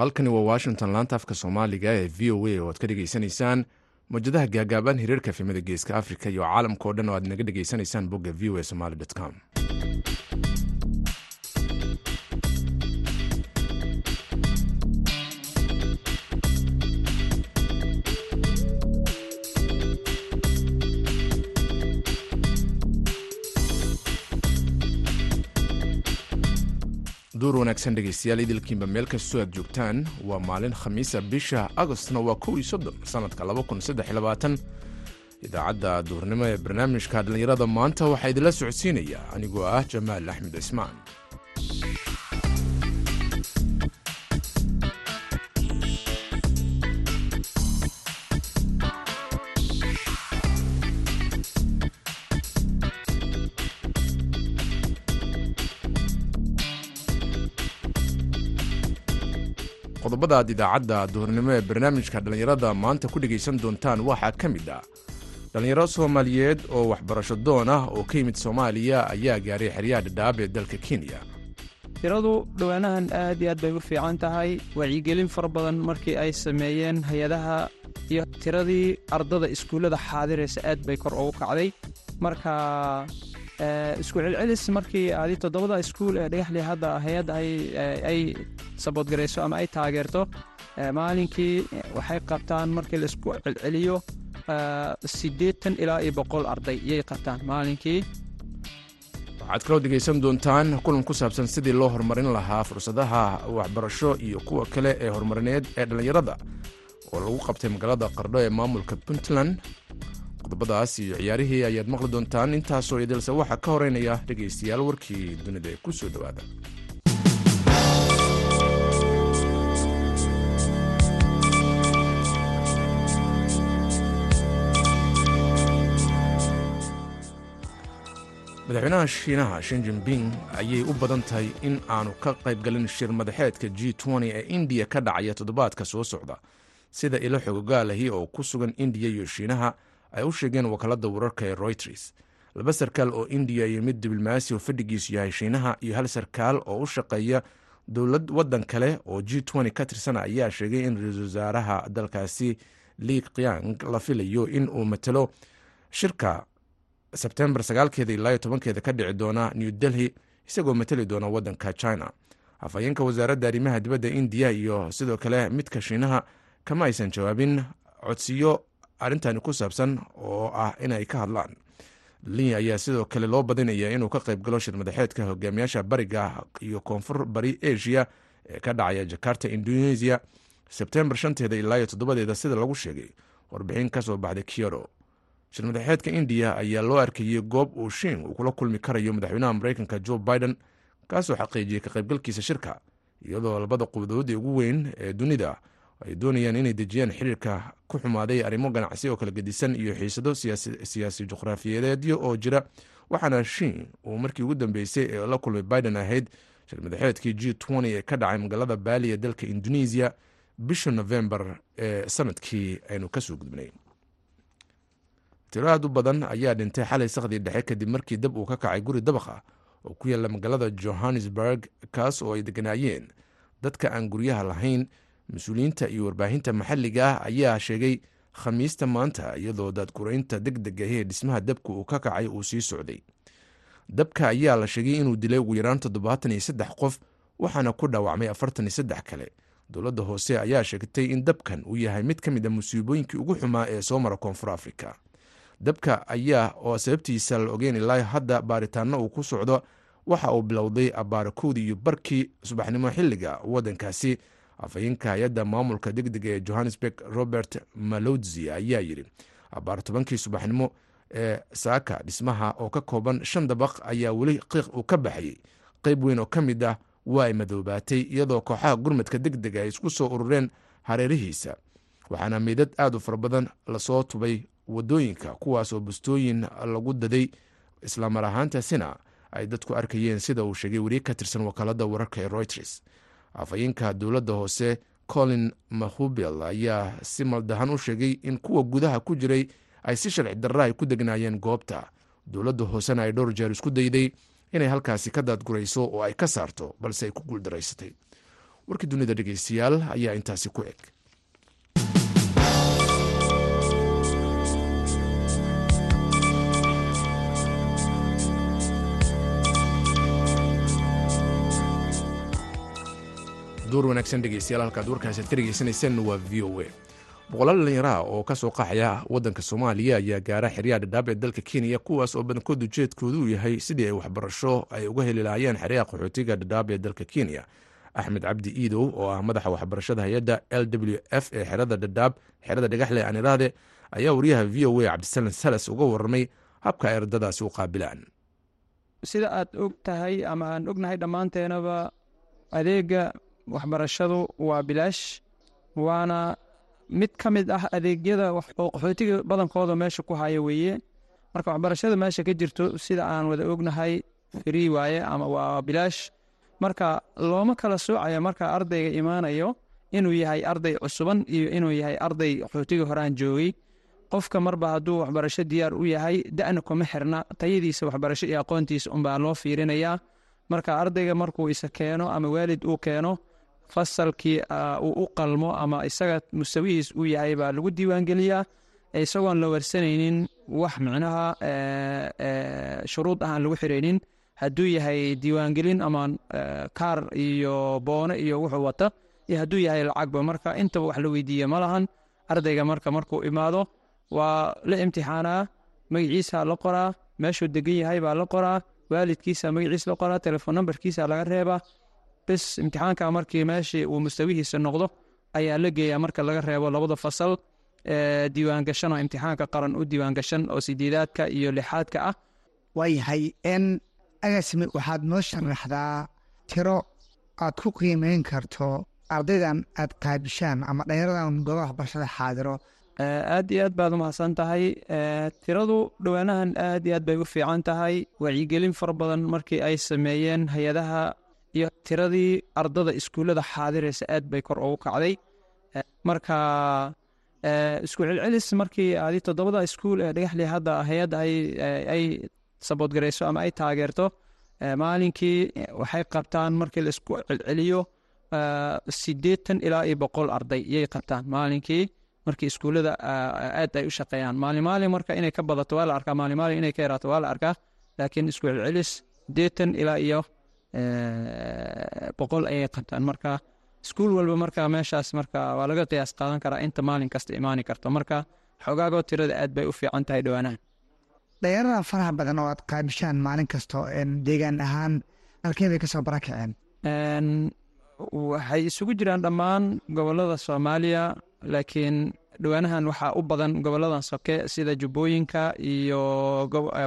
halkani waa washington laanta afka soomaaliga ee v o a oo aad ka dhegaysanaysaan. Mawjadaha gaagaaban hiriirka efemada geeska africa iyo caalamka o dhan oo aad naga dhegaysanaysaan bogga v o a somaly com duur wanaagsan dhegaystayaal idilkiinba meel kastoo aad joogtaan. Waa maalin khamiisa bisha agostna waa kow iyo soddon sanadka idaacadda duurnimo ee barnaamijka dhallinyarada maanta waxaa idinla socodsiinaya. Anigoo ah jamaal axmed cismaan qodobada idaacadda duhurnimo ee barnaamijka dhallinyarada maanta ku dhegaysan doontaan waxaa ka mid ah. Dhallinyaro soomaaliyeed oo waxbarasho doon ah oo ka yimid soomaaliya ayaa gaaray xeryaha dhadhaab ee dalka kenya. Tiradu dhowaanahan aad iyo aad bay u fiican tahay. Wacyigelin fara badan markii ay sameeyeen hay'adaha iyo tiradii ardada iskuullada xaadiraysa aad bay kor ugu kacday. Marka isku celcelis markii adi toddobada iskuul ee dhagaxlii hadda hay'adda ay saboodgarayso ama ay taageerto maalinkii waxay qabtaan markii la isku celceliyo siddeetan ilaa iyo boqol arday iyay qabtaan maalinkii. Waxaad kaloo dhegaysan doontaan kulan ku saabsan sidii loo horumarin lahaa fursadaha waxbarasho iyo kuwa kale ee horumarineed ee dhallinyarada oo lagu qabtay magaalada qardho ee maamulka puntland qodobadaas iyo ciyaarihii ayaad maqli doontaan. Intaasoo idilse waxaa ka horeynaya dhegaystayaal warkii dunida ku soo dhowaada. Madaxweynaha shiinaha shin jinbing ayay u badan tahay in aanu ka qaybgalin shir madaxeedka g ee indiya ka dhacaya toddobaadka soo socda sida ilo xogogaalahi oo ku sugan indiya iyo shiinaha ay u sheegeen wakaalada wararka ee royters laba sarkaal oo indiya iyo mid diblomaasi oo fadhigiisu yahay shiinaha iyo hal sarkaal oo u shaqeeya dowlad wadan kale oo g ka tirsana ayaa sheegay in ra'iisul wasaaraha dalkaasi li kyang la filayo in uu matalo shirka. Sebtembar sagaalkeeda ilaa iyo tobankeeda ka dhici doona new delhi isagoo matali doona wadanka china. Afhayeenka wasaaradda arrimaha dibadda indiya iyo sidoo kale midka shiinaha kama aysan jawaabin codsiyo arrintani ku saabsan oo ah inay ka hadlaan. Lin ayaa sidoo kale loo badinaya inuu ka qayb galo shir madaxeedka hogaamiyaasha bariga iyo koonfur bari asia ee ka dhacaya jakarta indonesia sebtembar shanteeda ilaa iyo toddobadeeda sida lagu sheegay. Warbixin ka soo baxday kyoto. Shir madaxeedka indiya ayaa loo arkayey goob uu shiin uu kula kulmi karayo madaxweynaha mareykanka joe biden kaasoo xaqiijiyey ka qaybgalkiisa shirka iyadoo labada qubadood ee ugu weyn ee dunida ay doonayaan inay dejiyaan xiriirka ku xumaaday arrimo ganacsi oo kala gedisan iyo xiisado siyaasi juqraafiyadeedyo oo jira. Waxaana shiin uu markii ugu dambeysay ee la kulmay biden ahayd shir madaxeedkii g ee ka dhacay magaalada baali ee dalka indonesia bisha novembar ee sannadkii aynu ka soo gudbnay tiro aad u badan ayaa dhintay xalay sakhdii dhexe kadib markii dab uu ka kacay guri dabaq oo ku yaalla magaalada johannesburg kaas oo ay deganaayeen dadka aan guryaha lahayn mas'uuliyiinta iyo warbaahinta maxalliga ah ayaa sheegay khamiista maanta iyadoo daadguraynta deg deg ahi ee dhismaha dabka uu ka kacay uu sii socday. Dabka ayaa la sheegay inuu dilay ugu yaraan toddobaatan iyo saddex qof waxaana ku dhaawacmay afartan iyo saddex kale. Dowladda hoose ayaa sheegtay in dabkan uu yahay mid ka mid a musiibooyinkii ugu xumaa ee soo mara koonfur afrika. Dabka ayaa oo sababtiisa la ogeyn ilaa hadda baaritaano uu ku socdo waxa uu bilowday abaarakoodii iyo barkii subaxnimo xilliga waddankaasi afhayeenka hay'adda maamulka degdega ee johannesburg robert malodzi ayaa yidhi abaar tobankii subaxnimo ee saaka dhismaha oo ka kooban shan dabaq ayaa weli qiiq uu ka baxayey qeyb weyn oo ka mid ah waa ay madoobaatay iyadoo kooxaha gurmadka degdega ay isku soo urureen hareerihiisa. Waxaana meydad aad u fara badan la soo tubay waddooyinka kuwaasoo bustooyin lagu daday. Islamar ahaantaasina ay dadku arkayeen sida uu sheegay weriye ka tirsan wakaalada wararka ee royters afhayeenka dowladda hoose colin mahubel ayaa si maldahan u sheegay in kuwa gudaha ku jiray ay si sharci darra ay ku degnaayeen goobta. Dowladda hoosena ay dhowr jeer isku dayday inay halkaasi ka daadgurayso oo ay ka saarto balse ay ku guuldaraysatay warkii dunida dhegeystayaal ayaa intaasi ku eg duur wanaagsan dhegeystayaal halkaad warkaasi aad ka dhegeysanayseen waa v o a. Boqolaal dhallinyaraha oo ka soo qaxaya waddanka soomaaliya ayaa gaara xeryaha dhadhaab ee dalka kenya kuwaas oo badankoodu ujeedkoodu yahay sidii ay waxbarasho ay uga heli lahaayeen xeryaha qaxootiga dhadhaab ee dalka kenya. Axmed cabdi iidow oo ah madaxa waxbarashada hay'adda l w f ee xerada dhadhaab xerada dhagaxle aan iraahde ayaa wariyaha v o a cabdisalan salas uga warramay habka ay ardadaasi u qaabilaan. Sida aad og tahay ama aan ognahay dhammaanteenaba adeega waxbarashadu waa bilaash waana mid ka mid ah adeegyada oo qaxootiga badankooda meesha ku haya weeye. Marka waxbarashada meesha ka jirto sida aan wada ognahay free waaye ama waa bilaash marka looma kala soocaya marka ardayga imaanayo inuu yahay arday cusuban iyo inuu yahay arday qaxootiga horaan joogay. Qofka marba hadduu waxbarasho diyaar u yahay da'na kuma xirna tayadiisa waxbarasho iyo aqoontiisa unbaa loo fiirinayaa. Marka ardayga markuu isa keeno ama waalid uu keeno fasalkii uu u qalmo ama isaga mustawihiis uu yahay baa lagu diiwaangeliyaa. Isagoon la warsanaynin wax micnaha shuruud ahaan lagu xiraynin. Hadduu yahay diiwaangelin ama kaar iyo boono iyo wuxuu wata iyo hadduu yahay lacagba marka intaba wax la weydiiya ma lahan. Ardayga marka markuu imaado waa la imtixaanaa magaciisa la qoraa meeshuu degan yahay baa la qoraa waalidkiisa magaciisa la qoraa telefon nambarkiisa laga reebaa bis imtixaanka markii meeshii uu mustawihiisa noqdo ayaa la geeyaa marka laga reebo labada fasal diiwaangashan oo imtixaanka qaran u diiwaangashan oo sideedaadka iyo lixaadka ah. Waayahay n agasmi waxaad noo sharaxdaa tiro aad ku qiimeyn karto ardaydan aad qaabishaan ama dhalinyaradan gooba waxbarashada xaadiro. Aad iyo aad baad umahadsan tahay tiradu dhowaanahan aad iyo aad bay u fiican tahay. Wacyigelin fara badan markii ay sameeyeen hay'adaha iyo tiradii ardada iskuullada xaadiraysa aad bay kor ugu kacday. Marka isku celcelis markii adi toddobada iskuul ee dhagaxli hadda hay'adda ay saboodgarayso ama ay taageerto maalinkii waxay qabtaan markii la isku celceliyo sideetan ilaa iyo boqol arday yay qabtaan maalinkii markii iskuullada aad ay u shaqeeyaan. Maalin maalin marka inay ka badato waa la arkaa maalin maalin inay ka yaraato waa la arkaa laakiin isku celcelis sideetan ilaa iyo boqol ayay qabtaan. Marka iskuul walba marka meeshaas marka waa laga qiyaas qaadan karaa inta maalin kasta imaani karto. Marka xogaagoo tirada aad bay u fiican tahay dhowaanahan dhalinyarada faraha badan oo aad qaabishaan maalin kasto deegaan ahaan halkee bay ka soo barakaceen waxay isugu jiraan dhammaan gobollada soomaaliya laakiin dhowaanahan waxaa u badan goboladan soke sida jubbooyinka iyo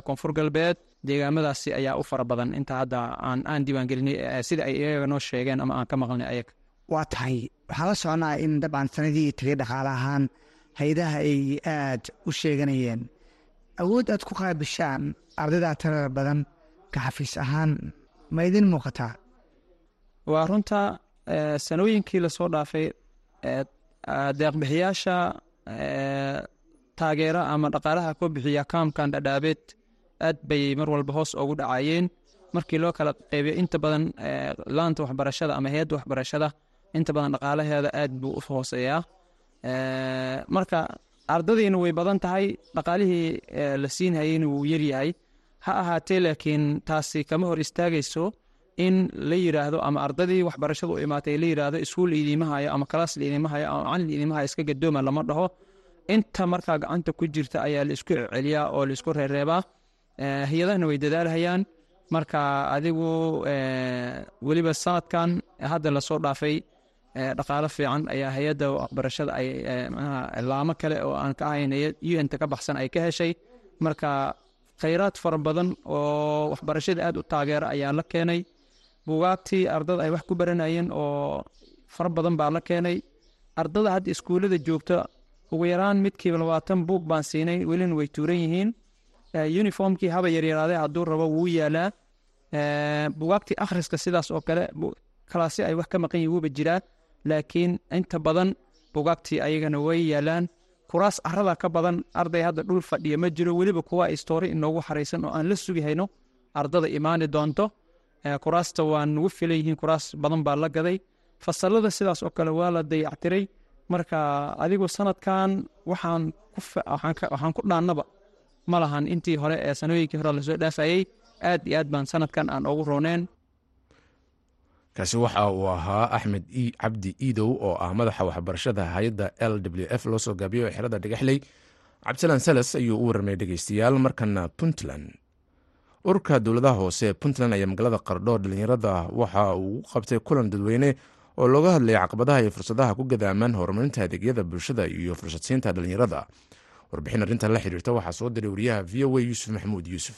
koonfur galbeed. Deegaamadaasi ayaa u fara badan. Inta hadda aan aan diiwaangelinay sida ay iyaga noo sheegeen ama aan ka maqlnay ayaga. Waa tahay. Waxaa la soconaa in dabcan sanadii tagay dhaqaale ahaan hay'adaha ay aad u sheeganayeen. Awood aad ku qaabishaan ardayda tirada badan ka xafiis ahaan ma idin muuqataa waa runta sanooyinkii la soo dhaafay deeqbixiyaasha taageera ama dhaqaalaha ku bixiya kaamkan dhadhaabeed aad bay mar walba hoos ugu dhacayeen. Markii loo kala qeybiyo inta badan laanta waxbarashada ama hay'adda waxbarashada inta badan dhaqaalaheeda aad buu u hooseeyaa. Marka ardadiina way badan tahay dhaqaalihii la siinhayeyna wuu yaryahay ha ahaatee laakiin taasi kama hor istaagayso in la yiraahdo ama ardadii waxbarashada u imaatay la yiraahdo iskuul idiima hayo ama kalaas idiima hayo ama macalin idiima hayo iska gadooma lama dhaho. Inta markaa gacanta ku jirta ayaa la isku celiyaa oo la isku reereebaa hay'adahana way dadaalhayaan. Marka adigu weliba sanadkan hadda la soo dhaafay dhaqaalo fiican ayaa hay'adda waxbarashada ay laamo kale oo aan ka ahayn un-ta ka baxsan ay ka heshay. Marka khayraad fara badan oo waxbarashada aad u taageera ayaa la keenay bugaagtii ardada ay wax ku baranayeen oo fara badan baa la keenay. Ardada hadda iskuullada joogta ugu yaraan midkiiba labaatan buug baan siinay welina way tuuran yihiin. Uniformkii haba yaryaraade hadduu rabo wuu yaalaa. Bugaagtii akhriska sidaas oo kale kalaasyo ay wax ka maqan yihiin wuuba jiraa. Laakiin inta badan bugaagtii ayagana way yaalaan. Kuraas carada ka badan arday hadda dhul fadhiya ma jiro weliba kuwa istoori inoogu xaraysan oo aan la sugi hayno ardada imaani doonto kuraasta waa nugu filan yihiin kuraas badan baa la gaday. Fasalada sidaas oo kale waa la dayactiray. Marka adigu sanadkan waxaan ku dhaannaba ma lahan intii hore ee sanooyinkii hore la soo dhaafayey aad iyo aad baan sanadkan aan ugu rooneen. Kaasi waxa uu ahaa axmed cabdi iidow oo ah madaxa waxbarashada hay'adda l w f loo soo gaabiyo xerada dhagaxley cabdisalaan salas ayuu u warramay dhegeystayaal markana puntland ururka dowladaha hoose ee puntland ayaa magaalada qardho dhalinyarada waxa uu qabtay kulan dadweyne oo looga hadlayay caqabadaha iyo fursadaha ku gadaamaan horumarinta adeegyada bulshada iyo fursadsiinta dhalinyarada. Warbixin arrintan la xiriirta waxaa soo diray wariyaha v o a yuusuf maxamuud yuusuf.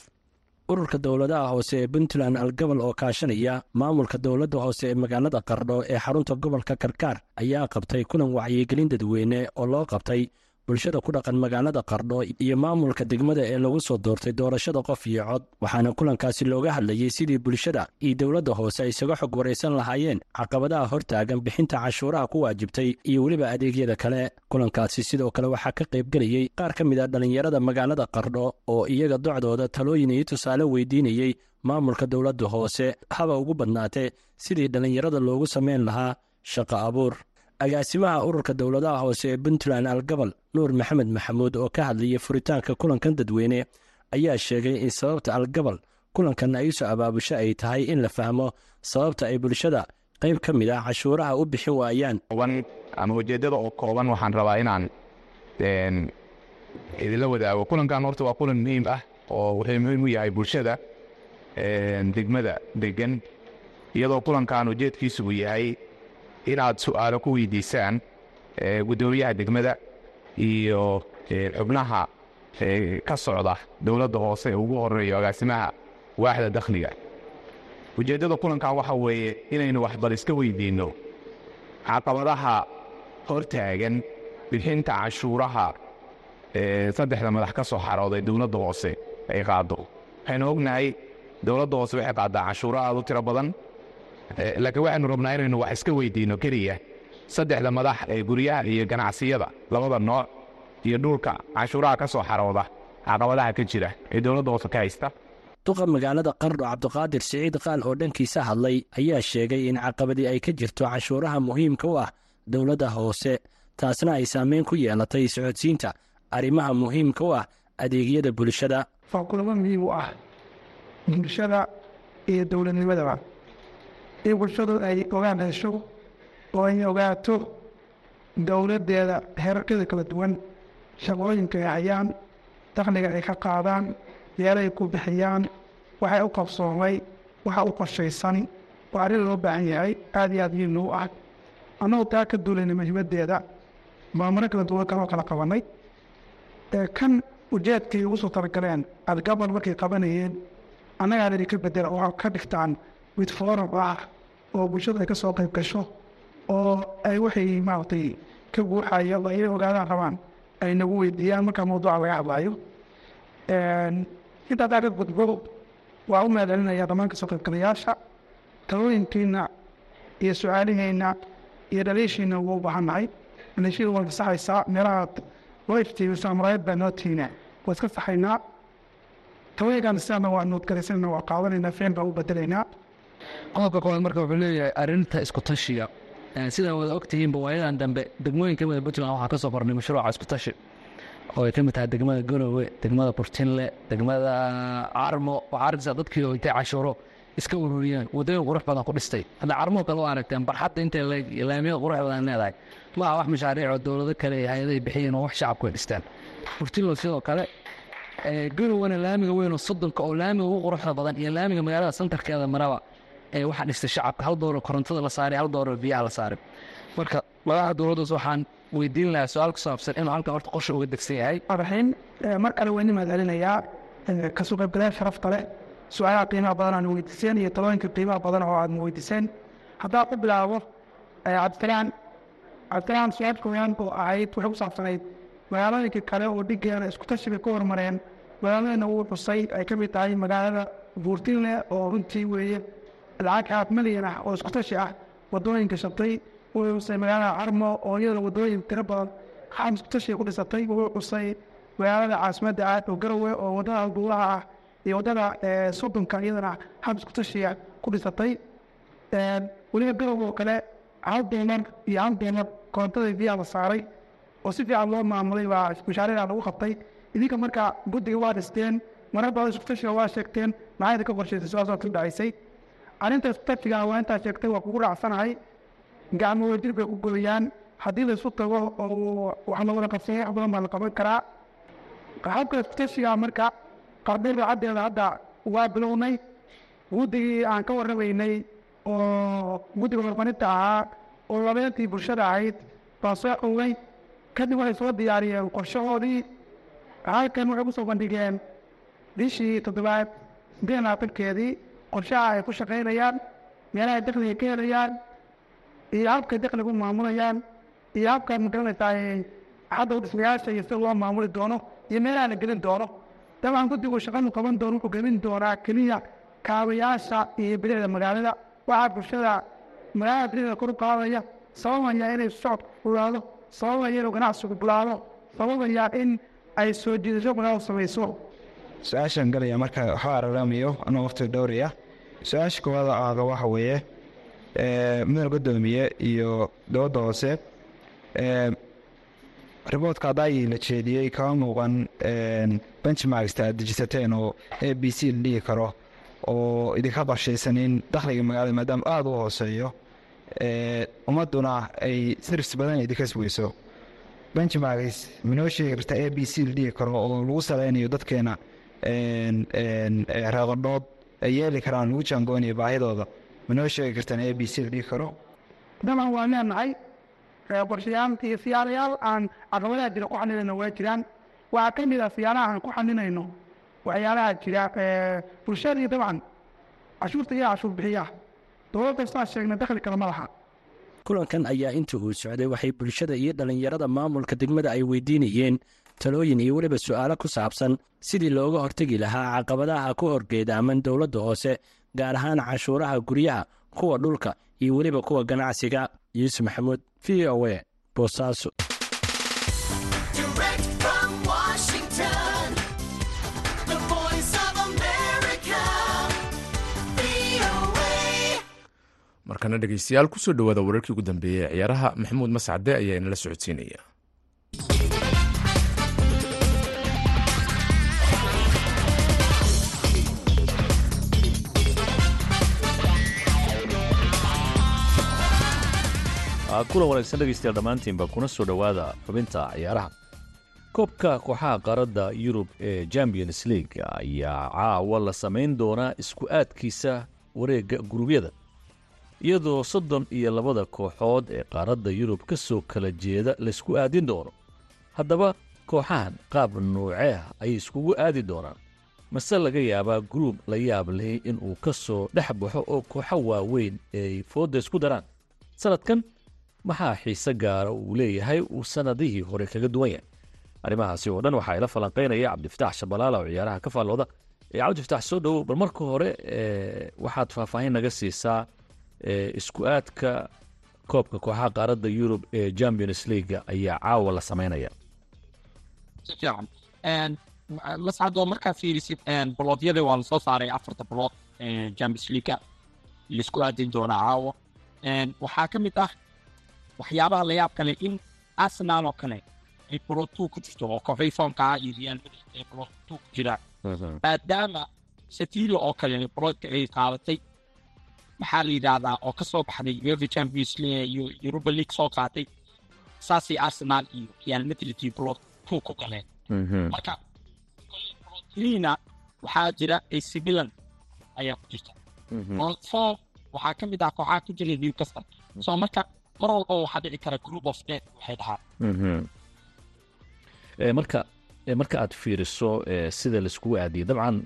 Ururka dowladaha hoose ee puntland algobol oo kaashanaya maamulka dowladda hoose ee magaalada qardho ee xarunta gobolka karkaar ayaa qabtay kulan wacyigelin dadweyne oo loo qabtay bulshada ku dhaqan magaalada qardho iyo maamulka degmada ee lagu soo doortay doorashada qof iyo cod. Waxaana kulankaasi looga hadlayey sidii bulshada iyo dowladda hoose ay isaga xog waraysan lahaayeen caqabadaha hortaagan bixinta cashuuraha ku waajibtay iyo weliba adeegyada kale. Kulankaasi sidoo kale waxaa ka qaybgelayey qaar ka mid a dhallinyarada magaalada qardho oo iyaga docdooda talooyin iyo tusaale weydiinayey maamulka dowladda hoose. Haba ugu badnaatee sidii dhallinyarada loogu samayn lahaa shaqo abuur agaasimaha ururka dowladaha hoose ee puntland algobol nuur maxamed maxamuud oo ka hadlayay furitaanka kulankan dadweyne ayaa sheegay in sababta algobol kulankan ay u soo abaabusho ay tahay in la fahmo sababta ay bulshada qayb ka mid ah cashuuraha u bixin waayaan. Ama ujeeddada oo kooban waxaan rabaa inaan idinla wadaago. Kulankan horta waa kulan muhiim ah oo wuxuu muhiim u yahay bulshada degmada degan iyadoo kulankan ujeedkiisu uu yahay inaad su'aalo ku weydiisaan guddoomiyaha degmada iyo xubnaha ka socda dowladda hoose ee ugu horeeyo agaasimaha waaxda dakhliga. Ujeeddada kulankan waxa weeye inaynu waxbal iska weydiinno caqabadaha hortaagan bixinta cashuuraha saddexda madax ka soo xarooday dowladda hoose ay qaaddo. Waxaynu ognahay dowladda hoose waxay qaaddaa cashuuro aad u tiro badan laakiin waxaynu rabnaa inaynu wax iska weydiinno keliya. Saddexda madax ee guryaha iyo ganacsiyada labada nooc iyo dhulka cashuuraha ka soo xarooda caqabadaha ka jira ee dowladda hoose ka haysta duqa magaalada qardho cabdiqaadir siciid qaal oo dhankiisa hadlay ayaa sheegay in caqabadii ay ka jirto cashuuraha muhiimka u ah dowladda hoose taasna ay saameyn ku yeelatay socodsiinta arrimaha muhiimka u ah adeegyada bulshada. Waa kulamo muhiim u ah bulshada iyo dowladnimadaba in bulshadu ay ogaan hesho oo ay ogaato dowladdeeda heerarkeeda kala duwan shaqooyinka ay hayaan dakhliga ay ka qaadaan meelay ku bixiyaan waxay u qabsoomay waxa u qorshaysan waa arrin loo baahan yahay aad iyo aad muhiim u ah annagoo taa ka duulayna muhiimaddeeda maamuro kala duwan kaloo kala qabanay kan ujeedkay ugu soo talagaleen algabal markay qabanayeen annagaa idin ka bedela oo ka dhigtaan mid forum ah oo bulshadu ay ka soo qayb gasho oo ay waxay maaragtay ka buuxaya oo inay ogaadaan rabaan ay nagu weydiiyaan markaa mawduuca laga hadlaayo. Intaa daa ka gudbo waa u mahadcelinaya dhammaan ka soo qaybgalayaasha talooyinkiina iyo su'aalihiina iyo dhaliishiina ugu baahannahay dhaliishada waa fasaxaysaa meelaha loo iftiimiso amraayad baa noo tiina. Waa iska saxaynaa talooyinkaan sidaana waa nuudgaraysana waa qaadanaynaa ficil u bedelaynaa qodobka koowaad marka wuxuu leeyahay arrinta isku tashiga. Sidaa wada ogtihiinba waayadan dambe degmooyin kamida puntland waxaa ka soo mashruuca isku tashi. Oo ay ka mid tahay degmada garowe degmada burtinle degmada carmo waxaa arkaysaa dadkii oo intay cashuuro iska ururiyeen. Wadooyin qurux badan ku dhistay. Hadda carmoo kale u aragteen barxadda intay laamiyada qurux badan leedahay. Maaha wax mashaariic oo dowlado kale iyo hay'adahay bixiyeen oo wax shacabku ay dhisteen. Burtinlo sidoo kale garowena laamiga weyn oo soddonka oo laamiga ugu quruxda badan iyo laamiga magaalada santarkeeda maraba waxaa dhistay shacabka hal dooro korontada la saaray hal dooro biyaha la saaray. Marka madaxa dowladdaas waxaan weydiin lahaa su'aal ku saabsan inuu halkan horta qorshe uga degsan yahay. Raxiin mar kale weyni mahadcelinayaa ka soo qaybgalayaal sharafta leh su'aalaha qiimaha badan aan weydiiseen iyo talooyinka qiimaha badan oo aad weydiiseen. Haddaan ku bilaabo cabdisalaan cabdisalaan su'aal kooyaan oo ahayd waxay ku saabsanayd magaalooyinka kale oo dhigeena isku tashiga ka hormareen magaaladana wuu xusay ay ka mid tahay magaalada buurtinle oo runtii weeye lacag aad malyan ah oo isku tashi ah. Wadooyinka shabtay wuu xusay magaalada carmo oo iyadana wadooyin tiro badan xaam isku tashiga ku dhisatay wuu xusay magaalada caasimadda ah oo garowe oo waddada duulaha ah iyo waddada soddonka iyadana xaam isku tashiga ku dhisatay. Weliba garowe oo kale hal doolar iyo hal doolar koontada biyaa la saaray oo si fiican loo maamulay baa mashaariicda lagu qabtay. Idinka marka guddiga waa dhisteen marar badan iskutashiga waa sheegteen maxaa idinka qorshaysay su'aasoo ku dhacaysay arrinta iskutashiga waa intaa sheegtay waa kugu raacsanahay. Gacmo wadajir bay ku goyaan haddii la isu tago oo wax la wada qabsado wax badan baa la qaban karaa. Habka iskutashiga marka qardayda caddeeda hadda waa bilownay. Guddigii aan ka warramaynay oo guddiga horumarinta ahaa oo labeentii bulshada ahayd baa soo xowgay kadib waxay soo diyaariyeen qorshahoodii. Halkan waxay ku soo bandhigeen bishii toddobaad siddeed labaatankeedii qorshaha ay ku shaqaynayaan meelaha dakliga ka helayaan iyo habkay dakligu maamulayaan iyo habkan ma garanaysaa hadda dhismayaasha iyo sida loo maamuli doono iyo meelaha la gelin doono dabcan guddigu shaqadu qaban doono wuxuu gelin doonaa keliya kaabayaasha iyo bilicda magaalada waxaa bulshada magaalada bilicda kor u qaadaya sababaya inay socodku fulaado sababaya inuu ganacsigu bulaado sababaya in ay soo jiidasho magaaladu samayso su'aashaan galaya marka waxba araramayo anoo waqti dhowraya su'aasha koowaad aada waxa weeye mudane guddoomiye iyo dowladda hoose riboodka haddaayii la jeediyey kama muuqan benchmarksta aad dejisateen oo a b c la dhigi karo oo idinka qorshaysan in dakhliga magaalada maadaama aada u hooseeyo ummadduna ay sirfs badan idinka sugeyso benchmarks minoo sheegi karta a b c la dhigi karo oo lagu saleynayo dadkeena reeqodhood ay yeeli karaan lagu jaangoonaya baahidooda minoo sheegi kartaan a b c la dhigi karo dabcan waa leenahay qorshayaal iyo siyaalayaal aan caqabadaha jira ku xalinayno waa jiraan waxaa ka mid ah siyaalaha aan ku xalinayno waxyaalaha jira bulshadii dabcan cashuurta iyo cashuur bixiyaha dowlad kastaa sheegna dakhli kale ma laha kulankan ayaa inta uu socday waxay bulshada iyo dhallinyarada maamulka degmada ay weydiinayeen talooyin iyo weliba su'aalo ku saabsan sidii looga hortegi lahaa caqabadaha ku horgeedaaman dowladda hoose gaar ahaan cashuuraha guryaha kuwa dhulka iyo weliba kuwa ganacsiga. Yuusuf maxamuud v o a boosaaso markana dhegeystayaal ku soo dhowaada wararkii ugu dambeeyey ee ciyaaraha maxamuud mascade ayaa inala socodsiinaya kulan wanaagsan dhegaystayaal dhammaantiinba kuna soo dhowaada xubinta ciyaaraha. Koobka kooxaha qaaradda yurub ee champions league ayaa caawa la samayn doonaa isku aadkiisa wareegga gurubyada iyadoo soddon iyo labada kooxood ee qaaradda yurub ka soo kala jeeda laysku aadin doono haddaba kooxahan qaab nuuceeh ayay iskugu aadi doonaan? Mase laga yaabaa guruub la yaab leh inuu ka soo dhex baxo oo kooxo waaweyn ay foodda isku daraan? Sannadkan maxaa xiise gaara uu leeyahay uu sannadihii hore kaga duwan yahay arrimahaasi oo dhan waxaa ila falanqaynaya cabdifitaax shabalaala oo ciyaaraha ka faallooda cabdifitaax soo dhowow bal marka hore waxaad faahfaahin naga siisaa isku aadka koobka kooxaha qaaradda yurub ee champions leaga ayaa caawa la samaynaya mascadoo markaa fiirisid boloodyada waa la soo saaray afarta bolood champions leaga la isku aadin doonaa caawa. Waxaa ka mid ah waxyaabaha la yaab kale in arsenal oo kale ay two ku jirto oo kooxay foomka ah iyo real madrid ay two ku jiraan maadaama sevilla oo kale boloodka ay qaadatay maxaa la yidhaahdaa oo ka soo baxday uefa champions league iyo europa league soo qaatay saasay arsenal iyo real madrid iyo two ku galeen. Marka boloodliina waxaa jira ac milan ayaa ku jirta. Bolood four waxaa ka mid ah kooxaha ku jira newcastle. So marka mar walba waxaa dhici kara group of death waxay dhahaan. Marka marka aad fiiriso sida laiskugu aadiyay dabcan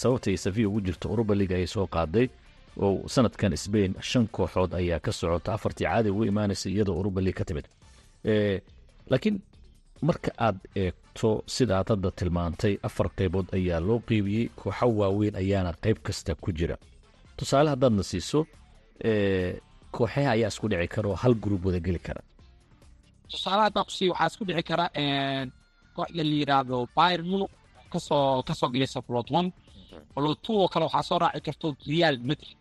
sababtay safiya ugu jirto europa league ayay soo qaaday oo sanadkan sbain shan kooxood ayaa ka socota afartii caadi ugu imaanaysa iyadoo europa league ka timid. Laakiin marka aad eegto sida aad hadda tilmaantay afar qaybood ayaa loo qeybiyey kooxo waaweyn ayaana qayb kasta ku jira. Tusaale haddaadna siiso kooxaha ayaa isku dhici kara oo hal gruub wada geli kara. Tusaale haddaan ku sii waxaa isku dhici kara kooxda la yidhaahdo bayr munuk ka soo ka soo gelaysa blood one. Blood two oo kale waxaa soo raaci karto real madrid.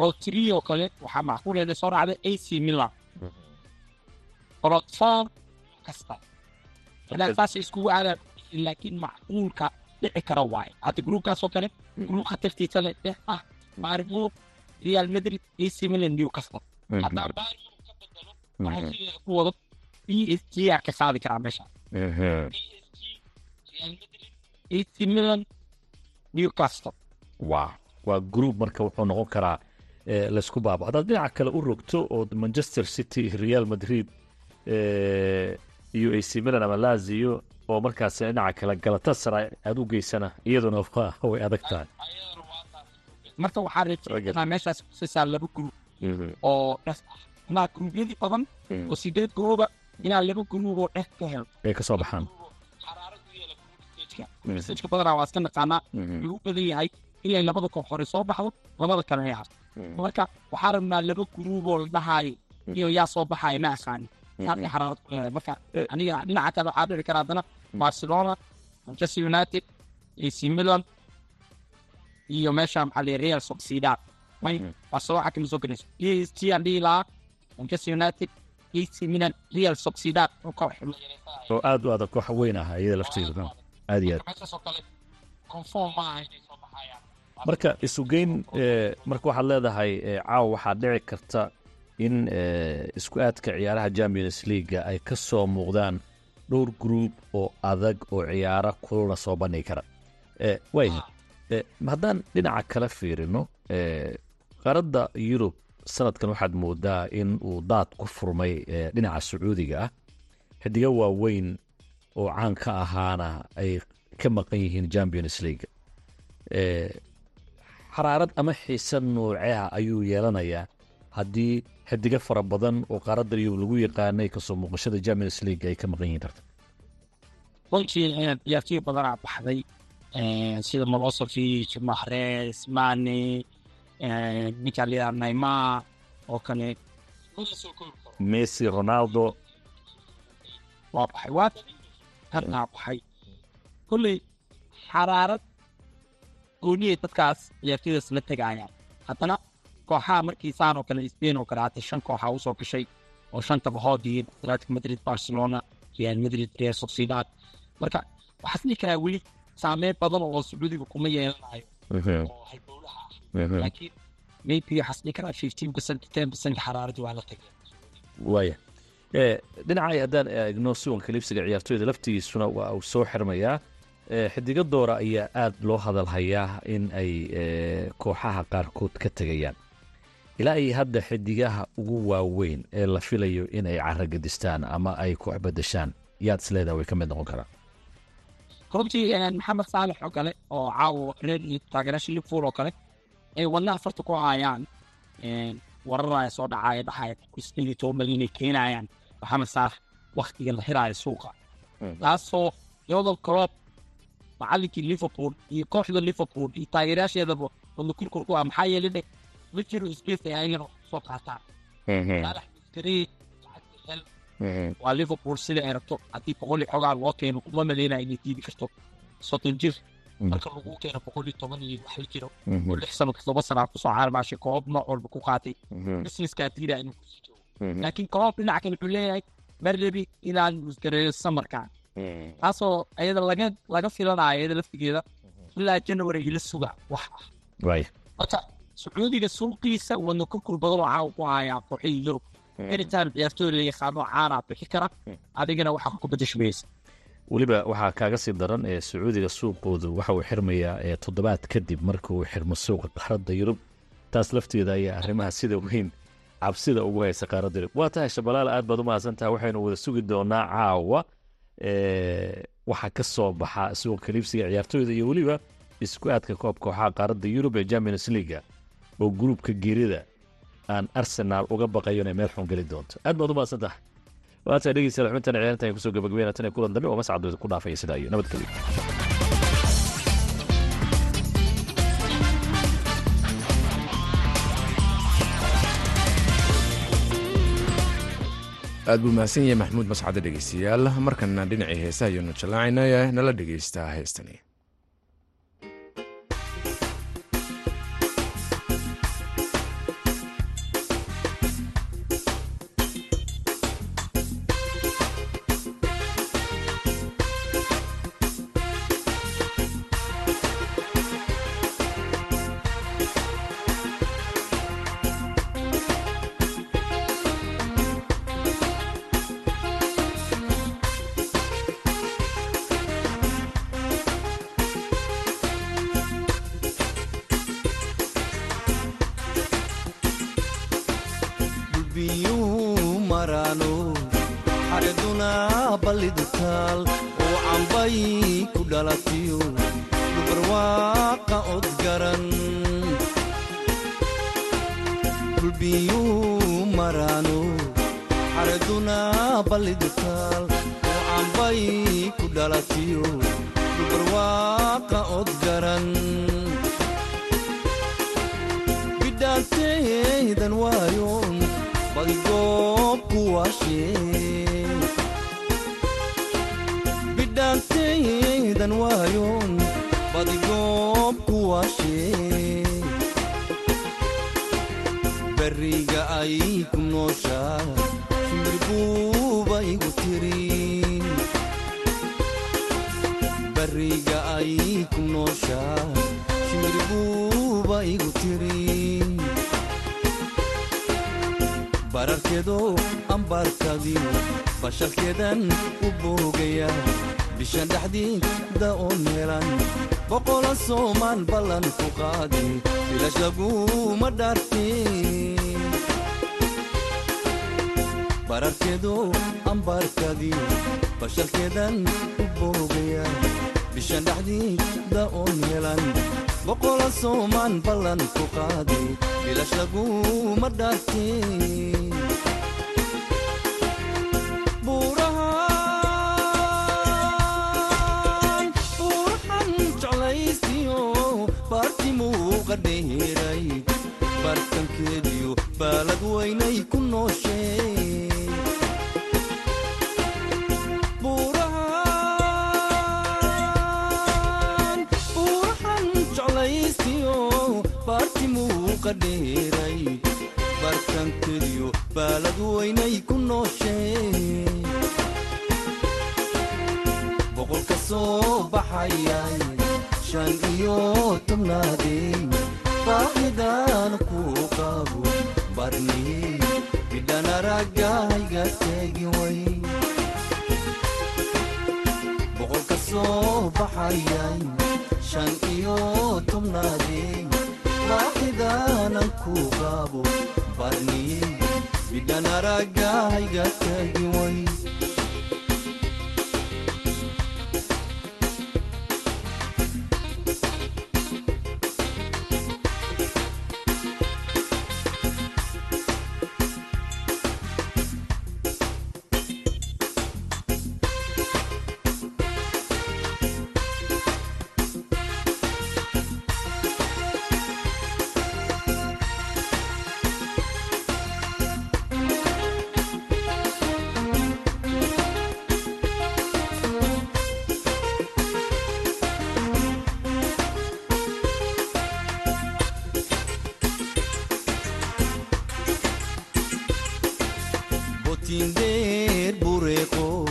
Oo kale waxaa macquuleeda soo raacda ac milan. Four kasta ilaa saasay iskugu aadaan laakiin macquulka dhici kara waaye hadda gruubkaasoo kale gruub khatartiisa le eh ah maarigruub real madrid ac milan newcastle. Hadda bayern ka bedelo waxaa sideeda ku wado b s g aa ka qaadi karaa meesha PSG, Real Madrid, AC Milan, Newcastle. waa waa group marka wuxuu noqon karaa eh, laysku baabo haddaad dhinaca kale u rogto oo manchester city real madrid eh, iyo ac milan ama lazio oo markaas dhinaca kale galatasaray aad u geysana iyaduna waa way adag tahay Marka waxaa meeshaas kusisaa laba gruub oo dhas ah. Inaa gruubyadii badan oo sideed gruuba inaa laba gruub oo dhex ka helo. ay ka soo baxaan. Group stage-ka badanaa waa iska naqaanaa wuxuu u badan yahay inay labada koox hore soo baxdo labada kale ay harto. Marka waxaa rabnaa laba gruub oo la dhahayo iyo yaa soo baxaya ma aqaanin. Saasay xaraarad ku leedahay. Marka aniga dhinaca kale waxaa dhici kara haddana Barcelona, Manchester United, AC Milan, iyo meesha Real Sociedad. Way Barcelona waxaa kama soo gelayso. Dhihi lahaa Manchester United, AC Milan, Real Sociedad. Oo wax oo aad u adag koox weyn ah iyada lafteedu aad iyo aad. Conform ma aha inay soo baxayaan. marka isugeyn eh, marka waxaad leedahay eh, caawa waxaa dhici karta in eh, isku aadka ciyaaraha champions leaga ay ka soo muuqdaan dhowr group oo adag oo ciyaaro kulana soo bandhigi kara haddaan dhinaca kala fiirino eh, qaaradda yurub sanadkan waxaad moodaa in uu daad ku furmay eh, dhinaca sacuudiga ah. Xidigo waaweyn oo caan ka ahaana ay ka maqan yihiin champions league. Eh, xaraarad ama xiise nuuceha ayuu yeelanayaa. Haddii xidigo fara badan oo qaaradda yurub lagu yaqaanay ka soo muuqashada champions league ay ka maqan yihiin tartan. Runtii eh, ciyaartoy badanaa baxday. eh, sida Milosevic, Mahrez, Mane, eh, ninka la yidhaha Neymar oo kale messi ronaldo. Waa baxay waa tarnaa baxay kolley xaraarad gooniyay dadkaas ciyaartoydaas la tegayaan haddana kooxaha markii saan oo kale spain oo kale hata shan kooxa u soo gashay oo shanta bahood yihiin atletico madrid barcelona real madrid real sociedad. Marka waxaas dhihi karaa weli saameyn badan oo sacuudiga kuma yeelanayo oo halbowlaha ah laakiin maybe waxaas dhihi karaa fifteen percent ten percent xaraaradii waa la tegay waaya dhinacay haddaan eegno suwanka liibsiga ciyaartoyda laftigiisuna waa uu soo xirmayaa xidigo doora ayaa aad loo hadalhayaa in ay kooxaha qaarkood ka tegayaan ilaa iyo hadda xidigaha ugu waaweyn ee la filayo inay caragadistaan ama ay koox bedeshaan yaad isleedaha way ka mid noqon karaan runtii maxamed saalex oo kale oo caawa reer iyo taageerayaasha liverpool oo kale. Ay wadnaha farta ku hayaan wararaya soo dhacaya dhahaya iyo toban malyan ay keenayaan maxamed saalex waktiga la hiraayo suuqa. Taasoo iyadoo kolob macalinkii liverpool iyo kooxda liverpool iyo taageerayaasheedaba wadna kurkur ku ah maxaa yeelay dhe ma jiro space ay ayagana soo qaataan miskaree lacagta hel waa liverpool sida ay rabto haddii boqol iyo xogaa loo keeno uma maleynaya inay diidi karto. Soddon jir. Marka lagu keeno boqol iyo toban iyo wax la jiro oo lix sano todoba sana ku soo caarmaashay koob nooc walba ku qaatay. Businesskaa diidaa inuu ku sii joogo. Laakiin koob dhinaca kale wuxuu leeyahay marlebi inaan musgareeyo samarkan taasoo ayada laga laga filanayo iyada laftigeeda ilaa january ila suga wax ah. Marka sacuudiga suuqiisa wadna kurkur badan oo caawa ku hayaa kooxihii yurub anytime ciyaartooy la yaqaano caana bixi kara adigana waxaa ku bedeshmaysa weliba waxaa kaaga sii daran ee sacuudiga suuqoodu waxa uu xirmayaa ee toddobaad kadib marka uu xirmo suuqa qaaradda yurub taas lafteeda ayaa arrimaha sida weyn cabsida ugu haysa qaaradda yurub waa tahay shabalaal aad baad u mahadsantaha waxaynu wada sugi doonaa caawa ee, waxa ka soo baxa suuqa kaliibsiga ciyaartooyda iyo weliba isku aadka koob kooxaha qaaradda yurub ee champions leaga oo gruubka geerida aan arsenal uga baqayo inay meel xun geli doonto. Aad baad u mahadsantaha waata dhegeystayaal xubintan ciyaarta ay ku soo gabagabeynaa tan kulan dambe oo mascad ku dhaafaya sidaa iyo nabadgelyo aad buu mahadsan yahay maxamuud mascade dhegeystayaal markana dhinacii heesaha ayanu jallaacaynaya nala dhegeystaa heestani bidhaanteydan waayon badigoob ku waashee barriga ay ku nooshaa shimbirbuuba igu tirin barriga ay ku nooshaa shimbirbuuba igu tirin bararkeedo ambaarkadiyo bashalkeedan u boogaya bishan dhexdiida oon helan boqola soomaan ballan ku qaadi bilash laguma dhaartin bararkeedo ambaarkadiyo bashalkeedan u boogaya bishan dhexdiida oon helan boqola soomaan ballan ku qaadi bilash laguma dhaartin dheeray bartankeediyo baalad weynay ku nooshee buurahan buurahan jeclaysiyo baartimuuqa dheeray bartankeediyo baalad weynay ku nooshee boqolka soo baxayay shan iyo tobnaadey baahidan ku qabo barniyey midhan araggahayga teegi way. Boqolka soo baxayay shan iyo tobnaadey baahidanan ku qabo barniyey midhan araggahayga teegi way botindeer bureeqo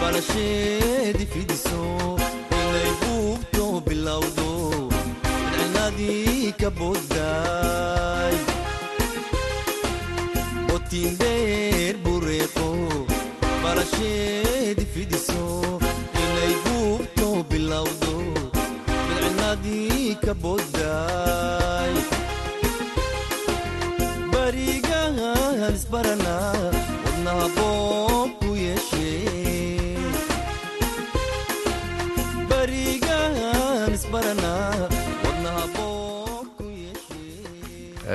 balasheedi fidiso. Inay buubto bilowdo madcinadii ka boddaay botindeer bureeqo balasheedi fidiso. Inay buubto bilowdo madcinadii ka boddaay barigahan isbarana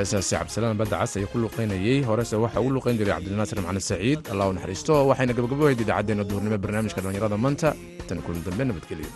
heesaasi cabdisalaan badda ayaa ku luqaynayey horese waxaa ugu luqayn jiray cabdilnaasir macalin saciid. Allah naxariisto waxayna gabagabohayd idaacaddeenna duhurnimo barnaamijka dhallinyarada maanta tan kulan dambe nabadgelyo